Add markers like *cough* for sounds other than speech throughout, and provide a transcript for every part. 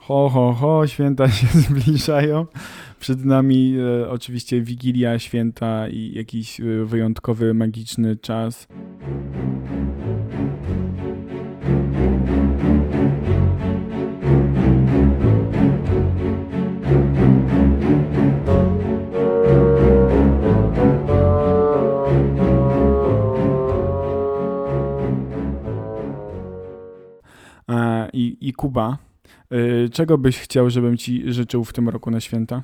Ho, ho, ho, święta *laughs* się zbliżają. Przed nami e, oczywiście Wigilia, święta i jakiś e, wyjątkowy, magiczny czas. E, I, I Kuba, czego byś chciał, żebym ci życzył w tym roku na święta?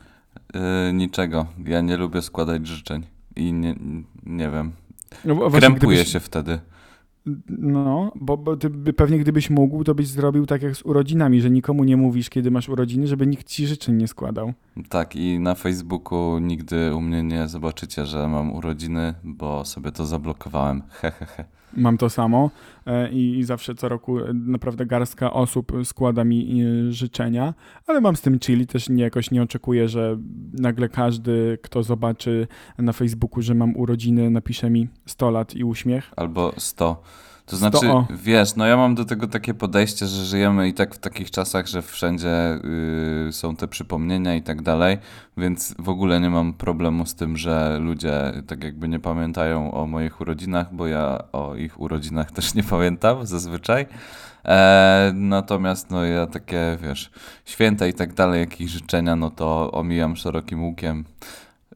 Yy, niczego. Ja nie lubię składać życzeń. I nie, nie wiem. No, właśnie Krępuję gdybyś- się wtedy. No, bo, bo ty pewnie gdybyś mógł, to byś zrobił tak jak z urodzinami, że nikomu nie mówisz, kiedy masz urodziny, żeby nikt ci życzeń nie składał. Tak, i na Facebooku nigdy u mnie nie zobaczycie, że mam urodziny, bo sobie to zablokowałem. Hehehe. Mam to samo e, i, zawsze co roku e, naprawdę garstka osób składa mi e, życzenia, ale mam z tym chili, też nie, jakoś nie oczekuję, że nagle każdy, kto zobaczy na Facebooku, że mam urodziny, napisze mi 100 lat i uśmiech. Albo 100. To 100, znaczy, o. wiesz, no ja mam do tego takie podejście, że żyjemy i tak w takich czasach, że wszędzie y, są te przypomnienia i tak dalej, więc w ogóle nie mam problemu z tym, że ludzie tak jakby nie pamiętają o moich urodzinach, bo ja o ich urodzinach *laughs* też nie pamiętam zazwyczaj. E, natomiast no ja takie, wiesz, święta i tak dalej, jakieś życzenia, no to omijam szerokim łukiem.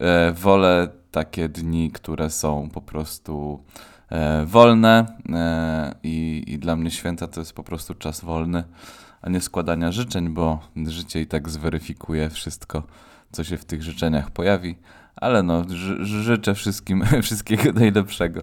E, wolę takie dni, które są po prostu wolne e, i, i dla mnie święta to jest po prostu czas wolny, a nie składania życzeń, bo życie i tak zweryfikuje wszystko, co się w tych życzeniach pojawi. Ale no, ży, życzę wszystkim *laughs* wszystkiego najlepszego.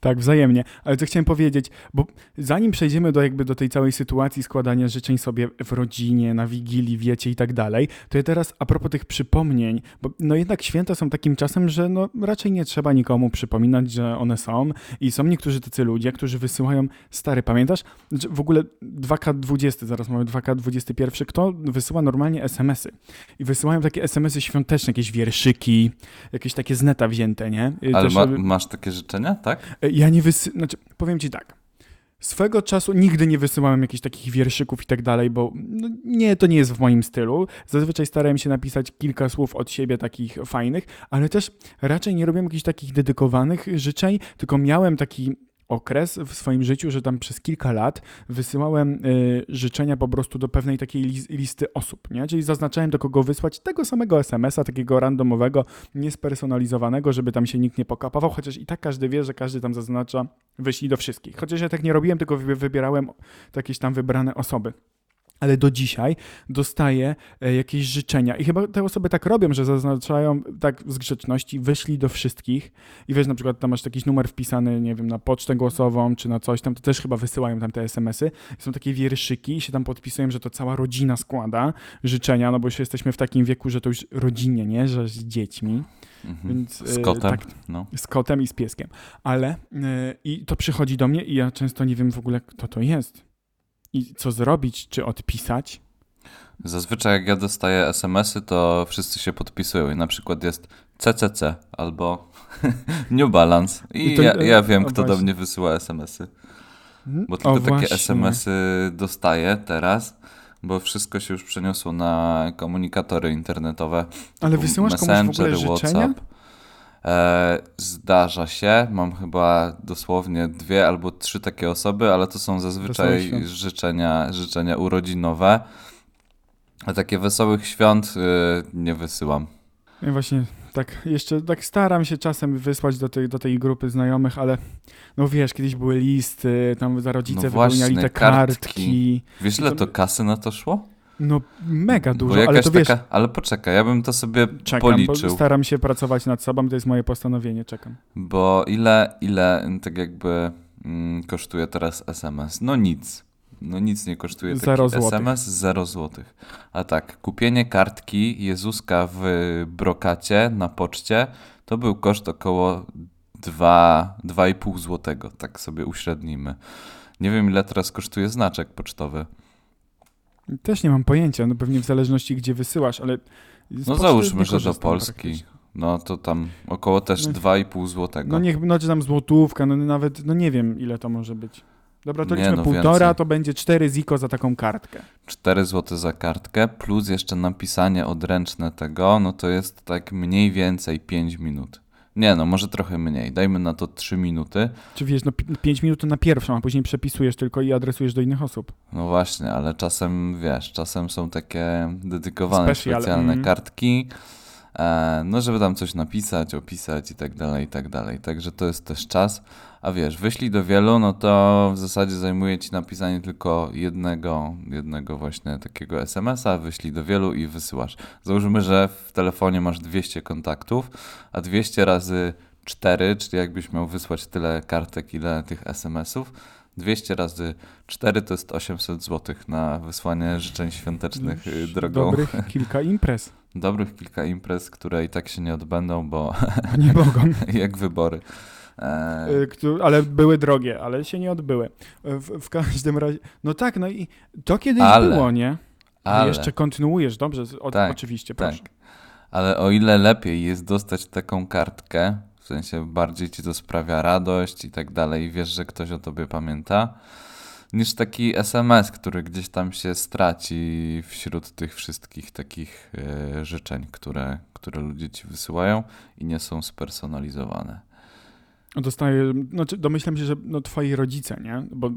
Tak, wzajemnie. Ale co chciałem powiedzieć, bo zanim przejdziemy do jakby do tej całej sytuacji składania życzeń sobie w rodzinie, na wigilii, wiecie i tak dalej, to ja teraz a propos tych przypomnień, bo no jednak święta są takim czasem, że no raczej nie trzeba nikomu przypominać, że one są i są niektórzy tacy ludzie, którzy wysyłają, stary, pamiętasz? W ogóle 2K20, zaraz mamy 2K21, kto wysyła normalnie SMS-y i wysyłają takie SMS-y świąteczne, jakieś wierszyki, jakieś takie z neta wzięte, nie? Y, Ale też, ma, y, masz takie życzenia, tak? Ja nie wysy... Znaczy, powiem ci tak. Swego czasu nigdy nie wysyłałem jakichś takich wierszyków i tak dalej, bo no, nie, to nie jest w moim stylu. Zazwyczaj starałem się napisać kilka słów od siebie takich fajnych, ale też raczej nie robiłem jakichś takich dedykowanych życzeń, tylko miałem taki okres w swoim życiu, że tam przez kilka lat wysyłałem y, życzenia po prostu do pewnej takiej lis- listy osób, nie? Czyli zaznaczałem do kogo wysłać tego samego SMS-a, takiego randomowego, niespersonalizowanego, żeby tam się nikt nie pokapał, chociaż i tak każdy wie, że każdy tam zaznacza wyślij do wszystkich. Chociaż ja tak nie robiłem, tylko wy- wybierałem jakieś tam wybrane osoby. Ale do dzisiaj dostaję e, jakieś życzenia. I chyba te osoby tak robią, że zaznaczają tak z grzeczności, wyślij do wszystkich. I wiesz, na przykład tam masz jakiś numer wpisany, nie wiem, na pocztę głosową, czy na coś tam, to też chyba wysyłają tam te SMS-y. Są takie wierszyki i się tam podpisują, że to cała rodzina składa życzenia, no bo już jesteśmy w takim wieku, że to już rodzinie, nie? Że z dziećmi. Mhm. Więc, Z y, kotem, tak. no. Z kotem i z pieskiem. Ale yy, i to przychodzi do mnie i ja często nie wiem w ogóle, kto to jest. I co zrobić, czy odpisać. Zazwyczaj jak ja dostaję SMS-y, to wszyscy się podpisują i na przykład jest CCC albo *laughs* New Balance i, I to- ja, ja wiem, o, kto do właśnie. mnie wysyła SMS-y, Mhm. bo tylko O, takie właśnie. SMS-y dostaję teraz, bo wszystko się już przeniosło na komunikatory internetowe. Ale wysyłasz komuś w ogóle życzenia? E, zdarza się, mam chyba dosłownie dwie albo trzy takie osoby, ale to są zazwyczaj życzenia, życzenia urodzinowe. A takie wesołych świąt y, nie wysyłam. Ja właśnie tak jeszcze tak staram się czasem wysłać do tej, do tej grupy znajomych, ale no wiesz, kiedyś były listy, tam za rodzice No właśnie, wypełniali te kartki. kartki. Wiesz, ile To- to kasy na to szło? No mega dużo, ale to wiesz, taka, ale poczekaj, ja bym to sobie czekam, policzył. staram się pracować nad sobą, to jest moje postanowienie, czekam. Bo ile, ile tak jakby mm, kosztuje teraz SMS? No nic. No nic nie kosztuje taki Zero złotych. SMS, 0 złotych. A tak, kupienie kartki Jezuska w brokacie na poczcie to był koszt około 2, 2,5 złotego, tak sobie uśrednimy. Nie wiem ile teraz kosztuje znaczek pocztowy. Też nie mam pojęcia, no pewnie w zależności gdzie wysyłasz, ale... No załóżmy, że do Polski. No to tam około też No. 2,5 złotego. No niech, no czy tam złotówka, no nawet, no nie wiem ile to może być. Dobra, to Nie, liczmy no półtora, więcej. to będzie 4 ziko za taką kartkę. 4 zł za kartkę, plus jeszcze napisanie odręczne tego, no to jest tak mniej więcej 5 minut. Nie no, może trochę mniej. Dajmy na to 3 minuty. Czy wiesz, no 5 minut to na pierwszą, a później przepisujesz tylko i adresujesz do innych osób. No właśnie, ale czasem wiesz, czasem są takie dedykowane Special, specjalne mm. kartki, e, no żeby tam coś napisać, opisać i tak dalej, i tak dalej. Także to jest też czas. A wiesz, wyślij do wielu, no to w zasadzie zajmuje ci napisanie tylko jednego, jednego właśnie takiego SMS-a, wyślij do wielu i wysyłasz. Załóżmy, że w telefonie masz 200 kontaktów, a 200 razy 4, czyli jakbyś miał wysłać tyle kartek, ile tych SMS-ów, 200 razy 4 to jest 800 zł na wysłanie życzeń świątecznych y, drogą. Dobrych kilka imprez. *laughs* Dobrych kilka imprez, które i tak się nie odbędą, bo Nie mogą. *laughs* jak wybory. E, Y, któ- ale były drogie, ale się nie odbyły. W, w każdym razie, no tak, no i to kiedyś Ale- było, nie? A ale, jeszcze kontynuujesz, dobrze? O, Tak, oczywiście, tak. proszę. Ale o ile lepiej jest dostać taką kartkę, w sensie bardziej ci to sprawia radość i tak dalej, wiesz, że ktoś o tobie pamięta, niż taki SMS, który gdzieś tam się straci wśród tych wszystkich takich e, życzeń, które, które ludzie ci wysyłają i nie są spersonalizowane. Dostaję, znaczy domyślam się, że no, twoi rodzice, nie? Bo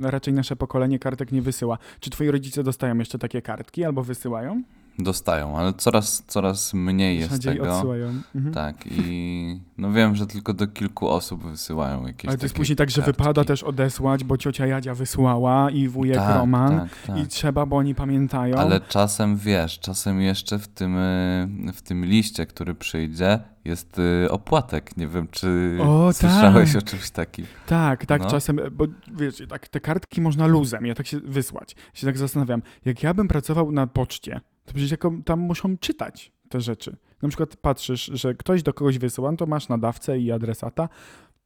raczej nasze pokolenie kartek nie wysyła. Czy twoi rodzice dostają jeszcze takie kartki albo wysyłają? Dostają, ale coraz, coraz mniej jest Rzadziej tego. odsyłają. Mhm. Tak, i no wiem, że tylko do kilku osób wysyłają jakieś Ale to jest później tak, że kartki. wypada też odesłać, bo ciocia Jadzia wysłała i wujek tak, Roman tak, tak. i trzeba, bo oni pamiętają. Ale czasem wiesz, czasem jeszcze w tym, y, w tym liście, który przyjdzie, jest y, opłatek. Nie wiem, czy O, słyszałeś tak. o czymś takim. Tak, tak, No. czasem, bo wiesz, tak, te kartki można luzem, ja tak się wysłać. Się tak zastanawiam, jak ja bym pracował na poczcie, to przecież jako, tam muszą czytać te rzeczy. Na przykład patrzysz, że ktoś do kogoś wysyła, no to masz nadawcę i adresata,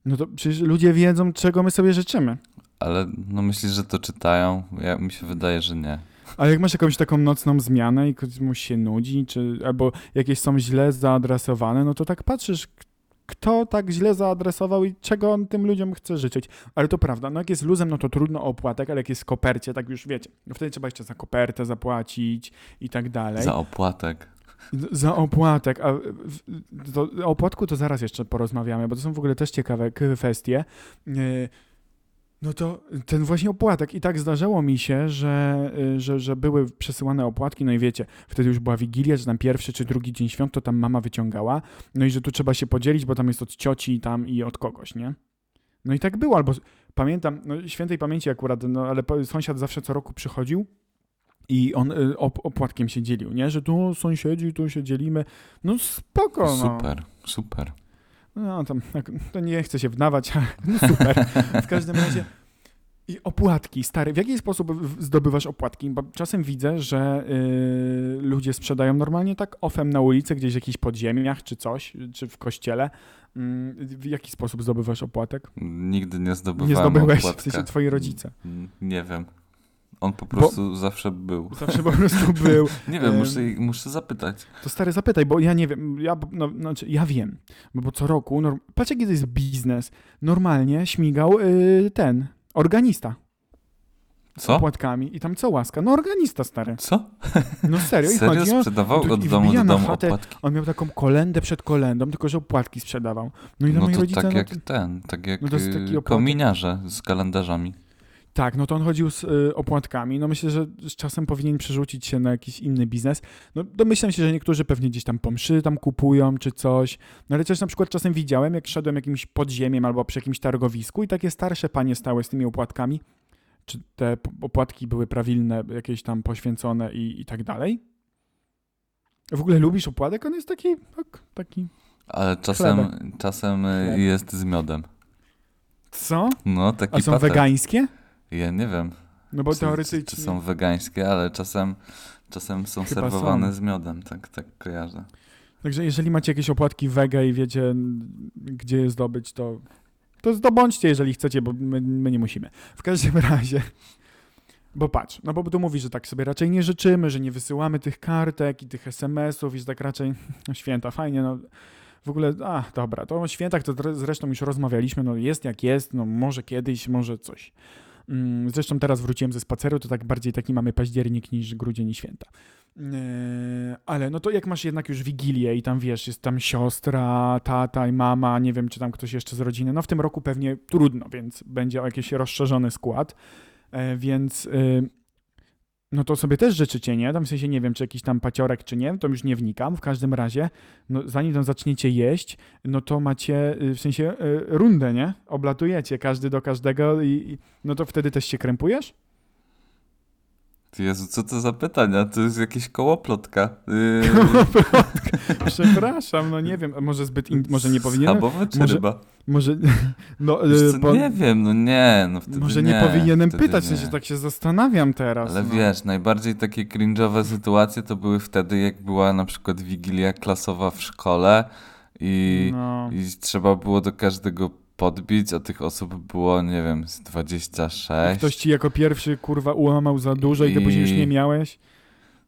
no to przecież ludzie wiedzą, czego my sobie życzymy. Ale no myślisz, że to czytają? Ja, mi się wydaje, że nie. Ale jak masz jakąś taką nocną zmianę i komuś się nudzi, czy albo jakieś są źle zaadresowane, no to tak patrzysz, kto tak źle zaadresował i czego on tym ludziom chce życzyć. Ale to prawda, no jak jest luzem, no to trudno o opłatek, ale jak jest kopercie, tak już wiecie, no wtedy trzeba jeszcze za kopertę zapłacić i tak dalej. Za opłatek. Za opłatek. A to, o opłatku to zaraz jeszcze porozmawiamy, bo to są w ogóle też ciekawe kwestie. No to ten właśnie opłatek. I tak zdarzało mi się, że, yy, że, że były przesyłane opłatki, no i wiecie, wtedy już była Wigilia, czy tam pierwszy, czy drugi dzień świąt, to tam mama wyciągała. No i że tu trzeba się podzielić, bo tam jest od cioci tam i od kogoś, nie? No i tak było, albo pamiętam, no świętej pamięci akurat, no ale sąsiad zawsze co roku przychodził i on y, op opłatkiem się dzielił, nie? Że tu sąsiedzi, tu się dzielimy. No spoko, no. Super, super. No tam, to nie chcę się wdawać, *laughs* ale no super. W każdym razie i opłatki, stary, w jaki sposób w- zdobywasz opłatki? Bo czasem widzę, że y, ludzie sprzedają normalnie tak ofem na ulicy, gdzieś w jakichś podziemiach czy coś, czy w kościele. Mm, w jaki sposób zdobywasz opłatek? Nigdy nie zdobywałem Nie zdobyłeś, w opłatka. sensie twoi rodzice. Nie wiem. On po prostu zawsze był. *laughs* Zawsze po prostu był. *laughs* Nie wiem, Em, muszę, muszę zapytać. To stary, zapytaj, bo ja nie wiem, ja, no, znaczy, ja wiem, bo, bo co roku, norm, patrz jaki to jest biznes, normalnie śmigał y, ten, organista z Co? opłatkami i tam co łaska, no organista stary, Co? no serio, i *laughs* Serio chodzi, sprzedawał od domu do na domu chatę, opłatki? on miał taką kolendę przed kolendą, tylko że opłatki sprzedawał, no i No to rodzice, tak no, jak ten, tak jak no to y, kominiarze z kalendarzami. Tak, no to on chodził z y, opłatkami, no myślę, że z czasem powinien przerzucić się na jakiś inny biznes, no domyślam się, że niektórzy pewnie gdzieś tam po mszy tam kupują czy coś, no ale też na przykład czasem widziałem, jak szedłem jakimś podziemiem albo przy jakimś targowisku i takie starsze panie stały z tymi opłatkami, czy te opłatki były prawilne, jakieś tam poświęcone i, i tak dalej. W ogóle lubisz opłatek? On jest taki, tak, taki... Ale czasem, czasem y, Chleb. jest z miodem. Co? No, taki A są patent. wegańskie? Ja nie wiem, No bo czy, czy, teoretycznie... czy są wegańskie, ale czasem, czasem są Chyba serwowane są. z miodem, tak, tak kojarzę. Także jeżeli macie jakieś opłatki wega i wiecie, gdzie je zdobyć, to, to zdobądźcie, jeżeli chcecie, bo my, my nie musimy. W każdym *laughs* razie, bo patrz, no bo tu mówi, że tak sobie raczej nie życzymy, że nie wysyłamy tych kartek i tych SMS-ów i że tak raczej, *laughs* no święta, fajnie, no w ogóle, a dobra, to o świętach to zre- zresztą już rozmawialiśmy, no jest jak jest, no może kiedyś, może coś. Mm, Zresztą teraz wróciłem ze spaceru, to tak bardziej taki mamy październik niż grudzień i święta. Eee, Ale no to jak masz jednak już wigilię i tam wiesz, jest tam siostra, tata i mama, nie wiem czy tam ktoś jeszcze z rodziny, no w tym roku pewnie trudno, więc będzie jakiś rozszerzony skład, E, więc y, no to sobie też życzycie, nie? Tam w sensie nie wiem, czy jakiś tam paciorek, czy nie, to już nie wnikam. W każdym razie, no, zanim tam zaczniecie jeść, no to macie y, w sensie y, rundę, nie? Oblatujecie każdy do każdego i, i no to wtedy też się krępujesz? Jezu, co to za pytania? To jest jakieś kołoplotka. Yy, Przepraszam, no nie wiem, może zbyt, in, może nie powinienem, Schabowy czy może- ryba? może, no, Wiesz y, co, bo, Nie wiem, no nie, no wtedy może nie, nie powinienem pytać, nie. sensie tak się zastanawiam teraz. Ale no. wiesz, najbardziej takie cringe'owe sytuacje to były wtedy, jak była na przykład wigilia klasowa w szkole i, No. i trzeba było do każdego podbić, a tych osób było, nie wiem, z 26. Ktoś ci jako pierwszy kurwa ułamał za dużo i ty I- później już nie miałeś.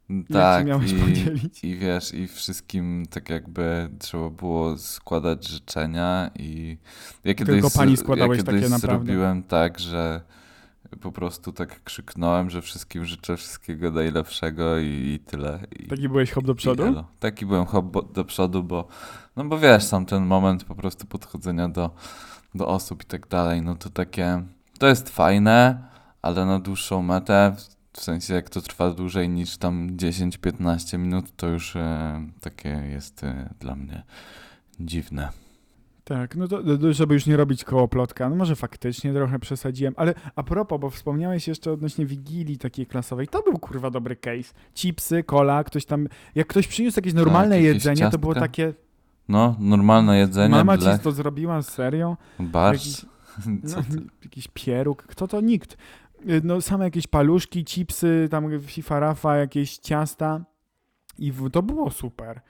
Jak Tak, miałeś i, podzielić? i wiesz, i wszystkim tak jakby trzeba było składać życzenia i ja kiedyś, Tylko pani składałeś ja takie kiedyś naprawdę. zrobiłem tak, że po prostu tak krzyknąłem, że wszystkim życzę wszystkiego najlepszego i, i tyle. I, Taki byłeś hop do przodu? Taki byłem hop do przodu, bo no bo wiesz, sam ten moment po prostu podchodzenia do, do osób i tak dalej, no to takie, to jest fajne, ale na dłuższą metę, w- sensie jak to trwa dłużej niż tam 10-15 minut, to już e, takie jest e, dla mnie dziwne. Tak, no to, żeby już nie robić koło plotka, no może faktycznie trochę przesadziłem, ale a propos, bo wspomniałeś jeszcze odnośnie Wigilii takiej klasowej, to był kurwa dobry case. Chipsy, cola, ktoś tam, jak ktoś przyniósł jakieś normalne Tak, jakieś jedzenie, to było ciastka. takie, No, normalne jedzenie, mama ble, ci to zrobiła, serio? barsz. jakiś- *laughs* No, jakiś pieróg, kto to? Nikt. Y, No same jakieś paluszki, chipsy, tam fifarafa, jakieś ciasta i w, to było super.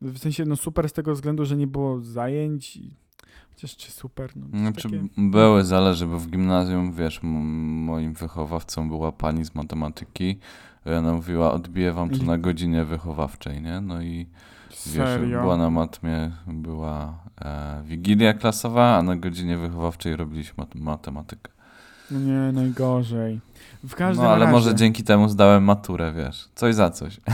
W sensie, no super z tego względu, że nie było zajęć, chociaż czy super, no to Znaczy, takie... były, zależy, bo w gimnazjum, wiesz, moim wychowawcą była pani z matematyki. Ona mówiła, odbiję wam to I- na godzinie wychowawczej, nie? No i Serio? była na matmie, była e, wigilia klasowa, a na godzinie wychowawczej robiliśmy mat- matematykę. Nie, najgorzej. W każdym No ale razie, może dzięki temu zdałem maturę, wiesz, coś za coś. *laughs*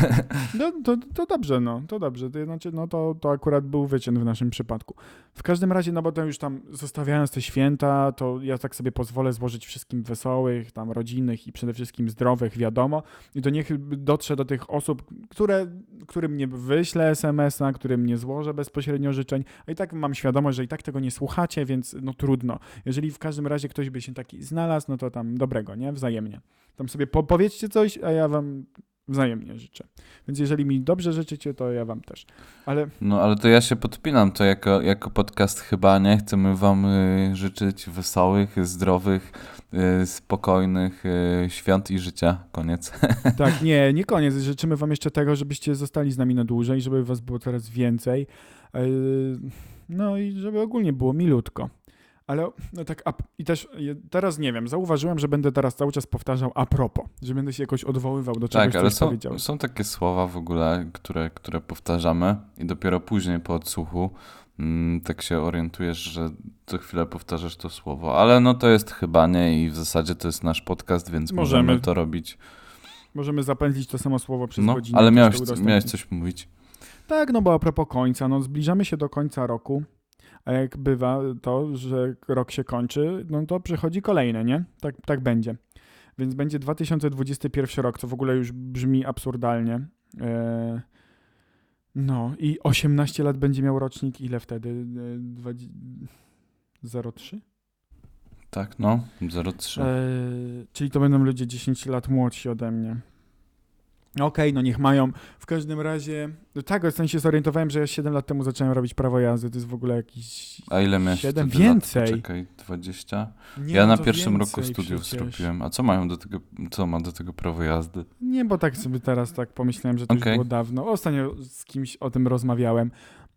No, to, to dobrze, no, to dobrze. To, znaczy, no, to, to akurat był wyczyn w naszym przypadku. W każdym razie, no bo to już tam zostawiając te święta, to ja tak sobie pozwolę złożyć wszystkim wesołych, tam rodzinnych i przede wszystkim zdrowych, wiadomo. I to niech dotrze do tych osób, które, którym nie wyślę SMS-a, którym nie złożę bezpośrednio życzeń. A i tak mam świadomość, że i tak tego nie słuchacie, więc no trudno. Jeżeli w każdym razie ktoś by się taki znalazł, no to tam dobrego, nie? Wzajemnie. Tam sobie po powiedzcie coś, a ja wam wzajemnie życzę. Więc jeżeli mi dobrze życzycie, to ja wam też. Ale No ale to ja się podpinam, to jako, jako podcast chyba nie chcemy wam y, życzyć wesołych, zdrowych, y, spokojnych y, świąt i życia. Koniec. *laughs* tak, nie, nie koniec. Życzymy wam jeszcze tego, żebyście zostali z nami na dłużej, żeby was było coraz więcej. Yy, No i żeby ogólnie było milutko. Ale no tak, a, i też teraz nie wiem, zauważyłem, że będę teraz cały czas powtarzał a propos, że będę się jakoś odwoływał do czegoś, Tak, ale co są, powiedziałeś. są takie słowa w ogóle, które, które powtarzamy i dopiero później po odsłuchu mm, tak się orientujesz, że co chwilę powtarzasz to słowo. Ale no to jest chyba nie i w zasadzie to jest nasz podcast, więc możemy, Możemy. to robić. Możemy zapętlić to samo słowo przez No, godzinę. ale miałeś, miałeś coś mówić. Tak, no bo a propos końca, no zbliżamy się do końca roku, a jak bywa to, że rok się kończy, no to przychodzi kolejny, nie? Tak, tak będzie. Więc będzie 2021 rok, co w ogóle już brzmi absurdalnie. E, no i 18 lat będzie miał rocznik, ile wtedy? E, dwadzie- 03? Tak, no, 03. E, czyli to będą ludzie 10 lat młodsi ode mnie. Okej, no niech mają. W każdym razie, no tak, w sensie zorientowałem, że ja 7 lat temu zacząłem robić prawo jazdy. To jest w ogóle jakiś. A ile miałeś Siedem? wtedy lat? Więcej. Poczekaj, 20? Nie, ja no na to pierwszym roku więcej studiów przecież. zrobiłem. A co mają do tego, co ma do tego prawo jazdy? Nie, bo tak sobie teraz tak pomyślałem, że to Okej. już było dawno. Ostatnio z kimś o tym rozmawiałem.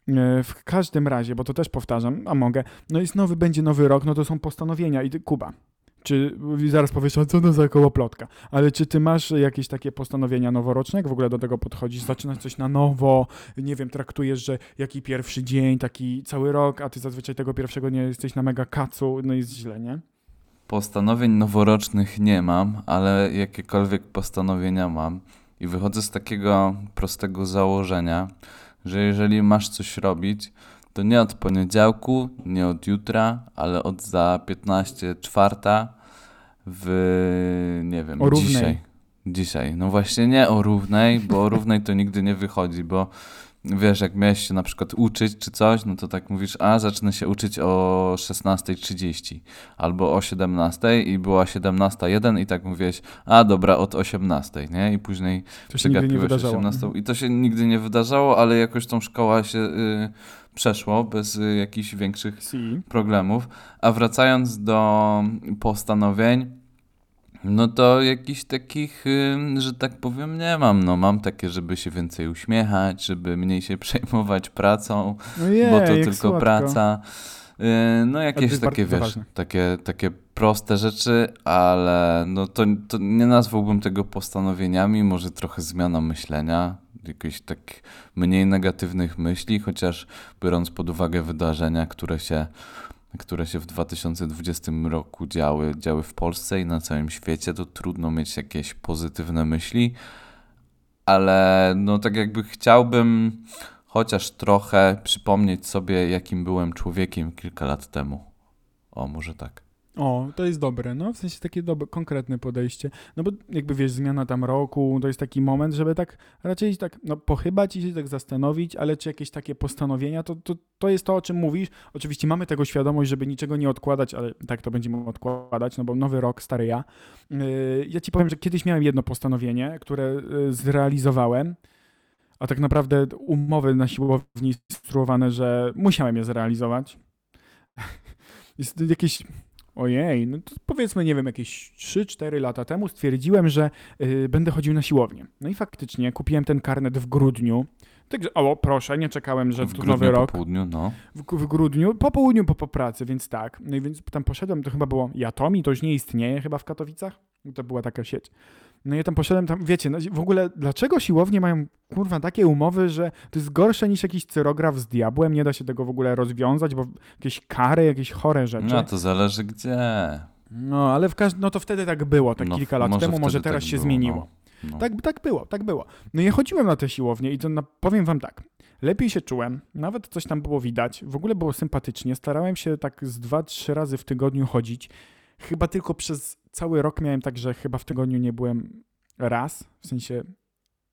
E, W każdym razie, bo to też powtarzam, a mogę, no jest nowy, będzie nowy rok, no to są postanowienia i Kuba. Czy zaraz powiesz, co to za kołoplotka? Ale czy ty masz jakieś takie postanowienia noworoczne? Jak w ogóle do tego podchodzisz? Zaczynasz coś na nowo? Nie wiem, traktujesz, że jaki pierwszy dzień, taki cały rok, a ty zazwyczaj tego pierwszego nie jesteś na mega kacu, no jest źle, nie? Postanowień noworocznych nie mam, ale jakiekolwiek postanowienia mam. I wychodzę z takiego prostego założenia, że jeżeli masz coś robić, to nie od poniedziałku, nie od jutra, ale od za 15 czwarta w nie wiem, O równej. dzisiaj. Dzisiaj. No właśnie nie o równej, bo o równej to nigdy nie wychodzi, bo wiesz, jak miałeś się na przykład uczyć czy coś, no to tak mówisz, a zacznę się uczyć o 16.30 albo o 17.00 i była 17.01 i tak mówiłeś, a dobra, od 18.00, nie? I później To przegapiłeś wydarzało. 18. I to się nigdy nie wydarzało, ale jakoś tą szkoła się y, przeszło bez y, jakichś większych Si. problemów. A wracając do postanowień, no to jakichś takich, że tak powiem, nie mam. No mam takie, żeby się więcej uśmiechać, żeby mniej się *laughs* przejmować pracą, No jej, bo to tylko słodko. praca. Y, No jakieś takie, wiesz, ważne. takie, takie proste rzeczy, ale no to, to nie nazwałbym tego postanowieniami, może trochę zmiana myślenia, jakichś tak mniej negatywnych myśli, chociaż biorąc pod uwagę wydarzenia, które się, które się w 2020 roku działy, działy w Polsce i na całym świecie, to trudno mieć jakieś pozytywne myśli, ale no tak jakby chciałbym chociaż trochę przypomnieć sobie, jakim byłem człowiekiem kilka lat temu. O, może tak. O, to jest dobre, no w sensie takie dobre, konkretne podejście. No bo jakby wiesz, zmiana tam roku, to jest taki moment, żeby tak raczej tak, no pochybać i się tak zastanowić, ale czy jakieś takie postanowienia, to, to, to jest to, o czym mówisz. Oczywiście mamy tego świadomość, żeby niczego nie odkładać, ale tak to będziemy odkładać, no bo nowy rok, stary ja. Yy, ja ci powiem, że kiedyś miałem jedno postanowienie, które yy, zrealizowałem, a tak naprawdę umowy na siłowni skonstruowane, że musiałem je zrealizować. *laughs* Jest jakieś Ojej, no to powiedzmy, nie wiem, jakieś 3-4 lata temu stwierdziłem, że y, będę chodził na siłownię. No i faktycznie kupiłem ten karnet w grudniu. Także, o proszę, nie czekałem, że w grudniu nowy rok. po południu, no. W, w grudniu, po południu, po, po pracy, więc tak. No i więc tam poszedłem, to chyba było Jatomi, to już nie istnieje chyba w Katowicach. To była taka sieć. No ja tam poszedłem, tam, wiecie, no, w ogóle dlaczego siłownie mają, kurwa, takie umowy, że to jest gorsze niż jakiś cyrograf z diabłem, nie da się tego w ogóle rozwiązać, bo jakieś kary, jakieś chore rzeczy. No to zależy gdzie. No, ale w każdym, no to wtedy tak było, tak No, kilka lat temu, może teraz tak się było, zmieniło. No. No. Tak, tak było, tak było. No ja chodziłem na te siłownie i to na, powiem wam tak, lepiej się czułem, nawet coś tam było widać, w ogóle było sympatycznie, starałem się tak z dwa, trzy razy w tygodniu chodzić. Chyba tylko przez cały rok miałem tak, że chyba w tygodniu nie byłem raz, w sensie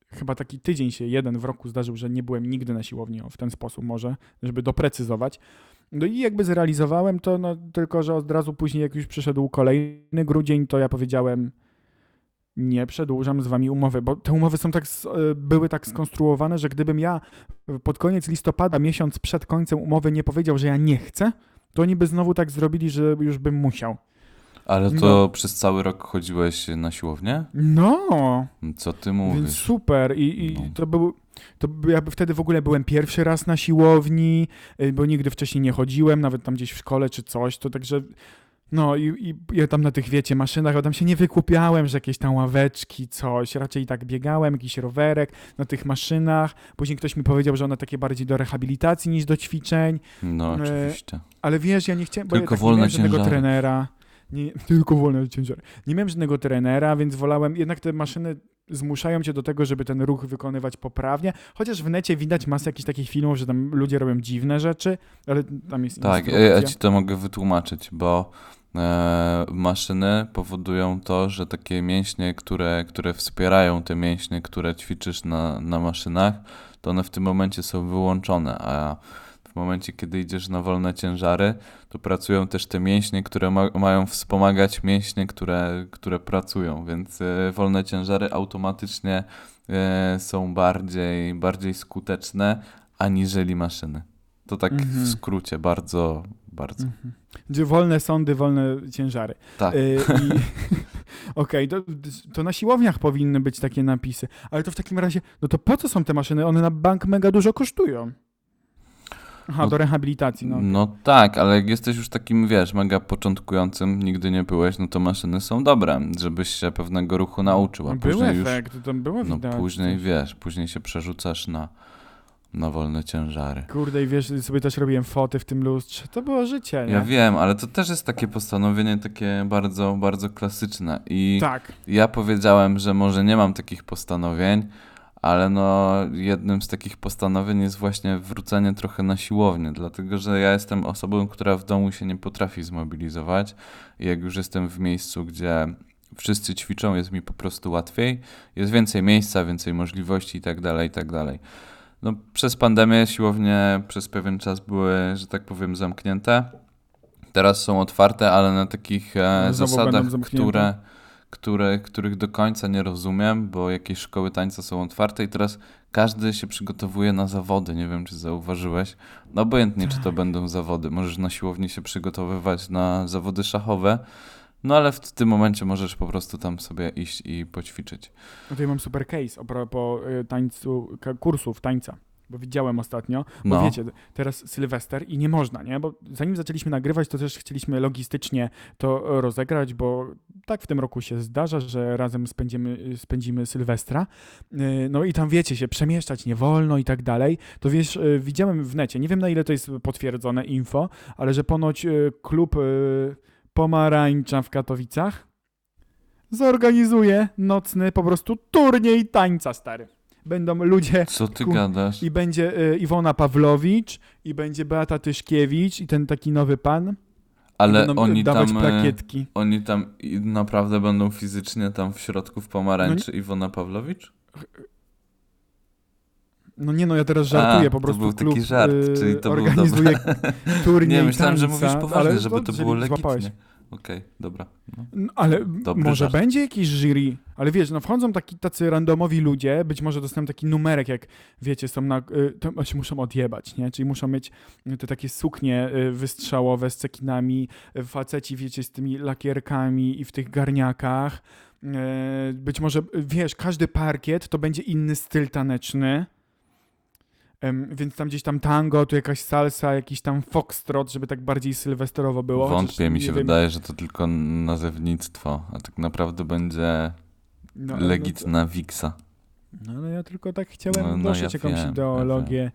chyba taki tydzień się jeden w roku zdarzył, że nie byłem nigdy na siłowni, o, w ten sposób może, żeby doprecyzować. No i jakby zrealizowałem to, no tylko, że od razu później, jak już przyszedł kolejny grudzień, to ja powiedziałem, nie przedłużam z wami umowy, bo te umowy są tak, e, były tak skonstruowane, że gdybym ja pod koniec listopada, miesiąc przed końcem umowy nie powiedział, że ja nie chcę, to oni by znowu tak zrobili, że już bym musiał. Ale to No. przez cały rok chodziłeś na siłownię? No, Co ty więc mówisz? super i, i No. to był, to ja wtedy w ogóle byłem pierwszy raz na siłowni, y, bo nigdy wcześniej nie chodziłem, nawet tam gdzieś w szkole czy coś, to także no i, i ja tam na tych, wiecie, maszynach, ja tam się nie wykupiałem, że jakieś tam ławeczki, coś, raczej tak biegałem, jakiś rowerek na tych maszynach, później ktoś mi powiedział, że one takie bardziej do rehabilitacji niż do ćwiczeń, No e, oczywiście. ale wiesz, ja nie chciałem, bo Tylko ja tak nie miałem żadnego trenera. Nie, *laughs* tylko wolne ciężary. Nie miałem żadnego trenera, więc wolałem, jednak te maszyny zmuszają cię do tego, żeby ten ruch wykonywać poprawnie, chociaż w necie widać masę jakichś takich filmów, że tam ludzie robią dziwne rzeczy, ale tam jest Tak, ja, instrukcja. ja ci to mogę wytłumaczyć, bo e, maszyny powodują to, że takie mięśnie, które, które wspierają te mięśnie, które ćwiczysz na, na maszynach, to one w tym momencie są wyłączone, a w momencie, kiedy idziesz na wolne ciężary, to pracują też te mięśnie, które ma, mają wspomagać mięśnie, które, które pracują, więc e, wolne ciężary automatycznie e, są bardziej, bardziej skuteczne aniżeli maszyny. To tak Mhm. w skrócie, bardzo, bardzo. Mhm. Gdzie wolne sądy, wolne ciężary. Tak. Y, i... *laughs* Okej, to, to na siłowniach powinny być takie napisy, ale to w takim razie, no to po co są te maszyny? One na bank mega dużo kosztują. Aha, No- do rehabilitacji, no. No tak, ale jak jesteś już takim, wiesz, mega początkującym, nigdy nie byłeś, no to maszyny są dobre, żebyś się pewnego ruchu nauczył, a Był później już, efekt, to było no widać. później wiesz, później się przerzucasz na, na wolne ciężary. Kurde, i wiesz, sobie też robiłem foty w tym lustrze. To było życie, nie? Ja wiem, ale to też jest takie postanowienie takie bardzo, bardzo klasyczne i Tak. ja powiedziałem, że może nie mam takich postanowień, ale no jednym z takich postanowień jest właśnie wrócenie trochę na siłownię, dlatego że ja jestem osobą, która w domu się nie potrafi zmobilizować jak już jestem w miejscu, gdzie wszyscy ćwiczą, jest mi po prostu łatwiej, jest więcej miejsca, więcej możliwości i tak dalej, i tak dalej. No, przez pandemię siłownie przez pewien czas były, że tak powiem, zamknięte. Teraz są otwarte, ale na takich e, znowu zasadach, które, które, których do końca nie rozumiem, bo jakieś szkoły tańca są otwarte i teraz każdy się przygotowuje na zawody. Nie wiem, czy zauważyłeś. No obojętnie, czy to Tak. będą zawody. Możesz na siłowni się przygotowywać na zawody szachowe, no ale w tym momencie możesz po prostu tam sobie iść i poćwiczyć. No to ja mam super case a propos y, tańcu, kursów tańca. Bo widziałem ostatnio, bo No. wiecie, teraz Sylwester i nie można, nie? Bo zanim zaczęliśmy nagrywać, to też chcieliśmy logistycznie to rozegrać, bo tak w tym roku się zdarza, że razem spędzimy, spędzimy Sylwestra. Y, No i tam wiecie, się przemieszczać nie wolno i tak dalej. To wiesz, y, widziałem w necie, nie wiem na ile to jest potwierdzone info, ale że ponoć y, klub Pomarańcza w Katowicach zorganizuje nocny po prostu turniej tańca, stary. Będą ludzie Co ty Ku- gadasz? i będzie y, Iwona Pawlowicz i będzie Beata Tyszkiewicz i ten taki nowy pan. Ale będą oni tam, e, plakietki. oni tam naprawdę będą fizycznie tam w środku w pomarańczy No Iwona Pawlowicz? No nie no, ja teraz żartuję, A, po to prostu był taki klub żart, y, czyli to był organizuje turniej Nie, myślałem, że mówisz poważnie, żeby to było złapałeś. Okej, dobra. No. No, ale Dobry może żart. będzie jakiś jury, ale wiesz, no wchodzą taki, tacy randomowi ludzie, być może dostaną taki numerek, jak wiecie, są na, y, to się muszą odjebać, nie? Czyli muszą mieć y, te takie suknie y, wystrzałowe z cekinami, faceci, wiecie, z tymi lakierkami i w tych garniakach. Być może, wiesz, każdy parkiet to będzie inny styl taneczny. Więc tam gdzieś tam tango, tu jakaś salsa, jakiś tam foxtrot, żeby tak bardziej sylwesterowo było. Wątpię, mi się wydaje, że to tylko nazewnictwo, a tak naprawdę będzie no, ale no legitna wiksa. No ale ja tylko tak chciałem No, no, ja jakąś wiem, ja ideologię.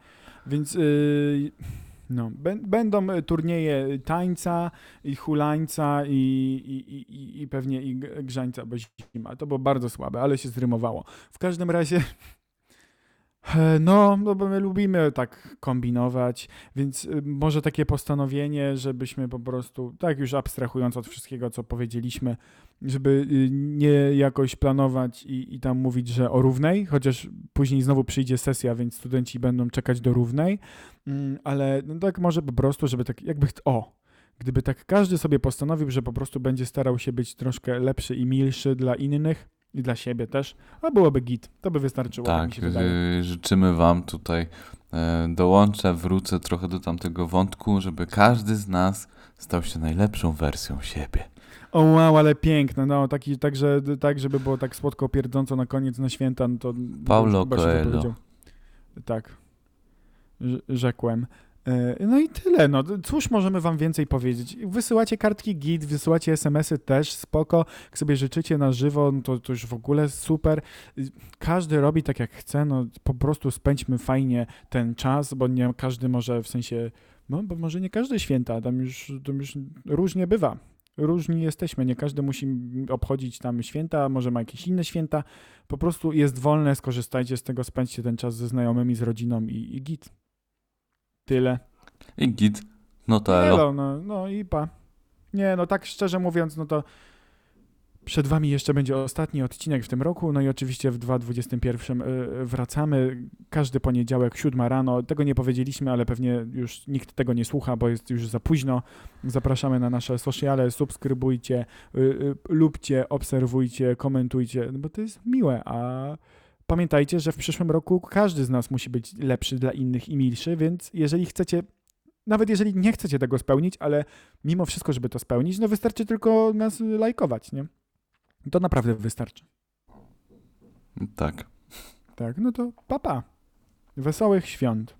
Więc yy, no, bę- będą y, turnieje tańca i hulańca i, i, i- i, pewnie i grzańca, bo zima. To było bardzo słabe, ale się zrymowało. W każdym razie no, no bo my lubimy tak kombinować, więc y, może takie postanowienie, żebyśmy po prostu, tak już abstrahując od wszystkiego, co powiedzieliśmy, żeby y, nie jakoś planować i, i tam mówić, że o równej, chociaż później znowu przyjdzie sesja, więc studenci będą czekać do równej, Mm, ale no tak może po prostu, żeby tak jakby, o, gdyby tak każdy sobie postanowił, że po prostu będzie starał się być troszkę lepszy i milszy dla innych i dla siebie też, a byłoby git, to by wystarczyło, tak, Tak, y, życzymy wam tutaj. e, Dołączę, wrócę trochę do tamtego wątku, żeby każdy z nas stał się najlepszą wersją siebie. O wow, ale piękne, no, taki, tak, że, tak, żeby było tak słodko pierdząco na koniec, na święta, no to... Paulo Coelho. Tak, Rz- rzekłem. E, No i tyle, no cóż możemy wam więcej powiedzieć? Wysyłacie kartki git, wysyłacie smsy też, spoko, jak sobie życzycie na żywo, no to, to już w ogóle super. Każdy robi tak jak chce, no po prostu spędźmy fajnie ten czas, bo nie każdy może, w sensie, no bo może nie każde święta, tam już, tam już różnie bywa. Różni jesteśmy, nie każdy musi obchodzić tam święta, może ma jakieś inne święta. Po prostu jest wolne, skorzystajcie z tego, spędźcie ten czas ze znajomymi, z rodziną i, i git. Tyle. I git. No to elo. Elo, no, no i pa. Nie, no tak szczerze mówiąc, no to przed wami jeszcze będzie ostatni odcinek w tym roku, no i oczywiście w 2021 y, wracamy. Każdy poniedziałek, 7 rano. Tego nie powiedzieliśmy, ale pewnie już nikt tego nie słucha, bo jest już za późno. Zapraszamy na nasze sociale, subskrybujcie, y, y, lubcie, obserwujcie, komentujcie, no bo to jest miłe, a Pamiętajcie, że w przyszłym roku każdy z nas musi być lepszy dla innych i milszy, więc jeżeli chcecie, nawet jeżeli nie chcecie tego spełnić, ale mimo wszystko, żeby to spełnić, no wystarczy tylko nas lajkować, nie? To naprawdę wystarczy. Tak. Tak, no to papa. Pa. Wesołych świąt.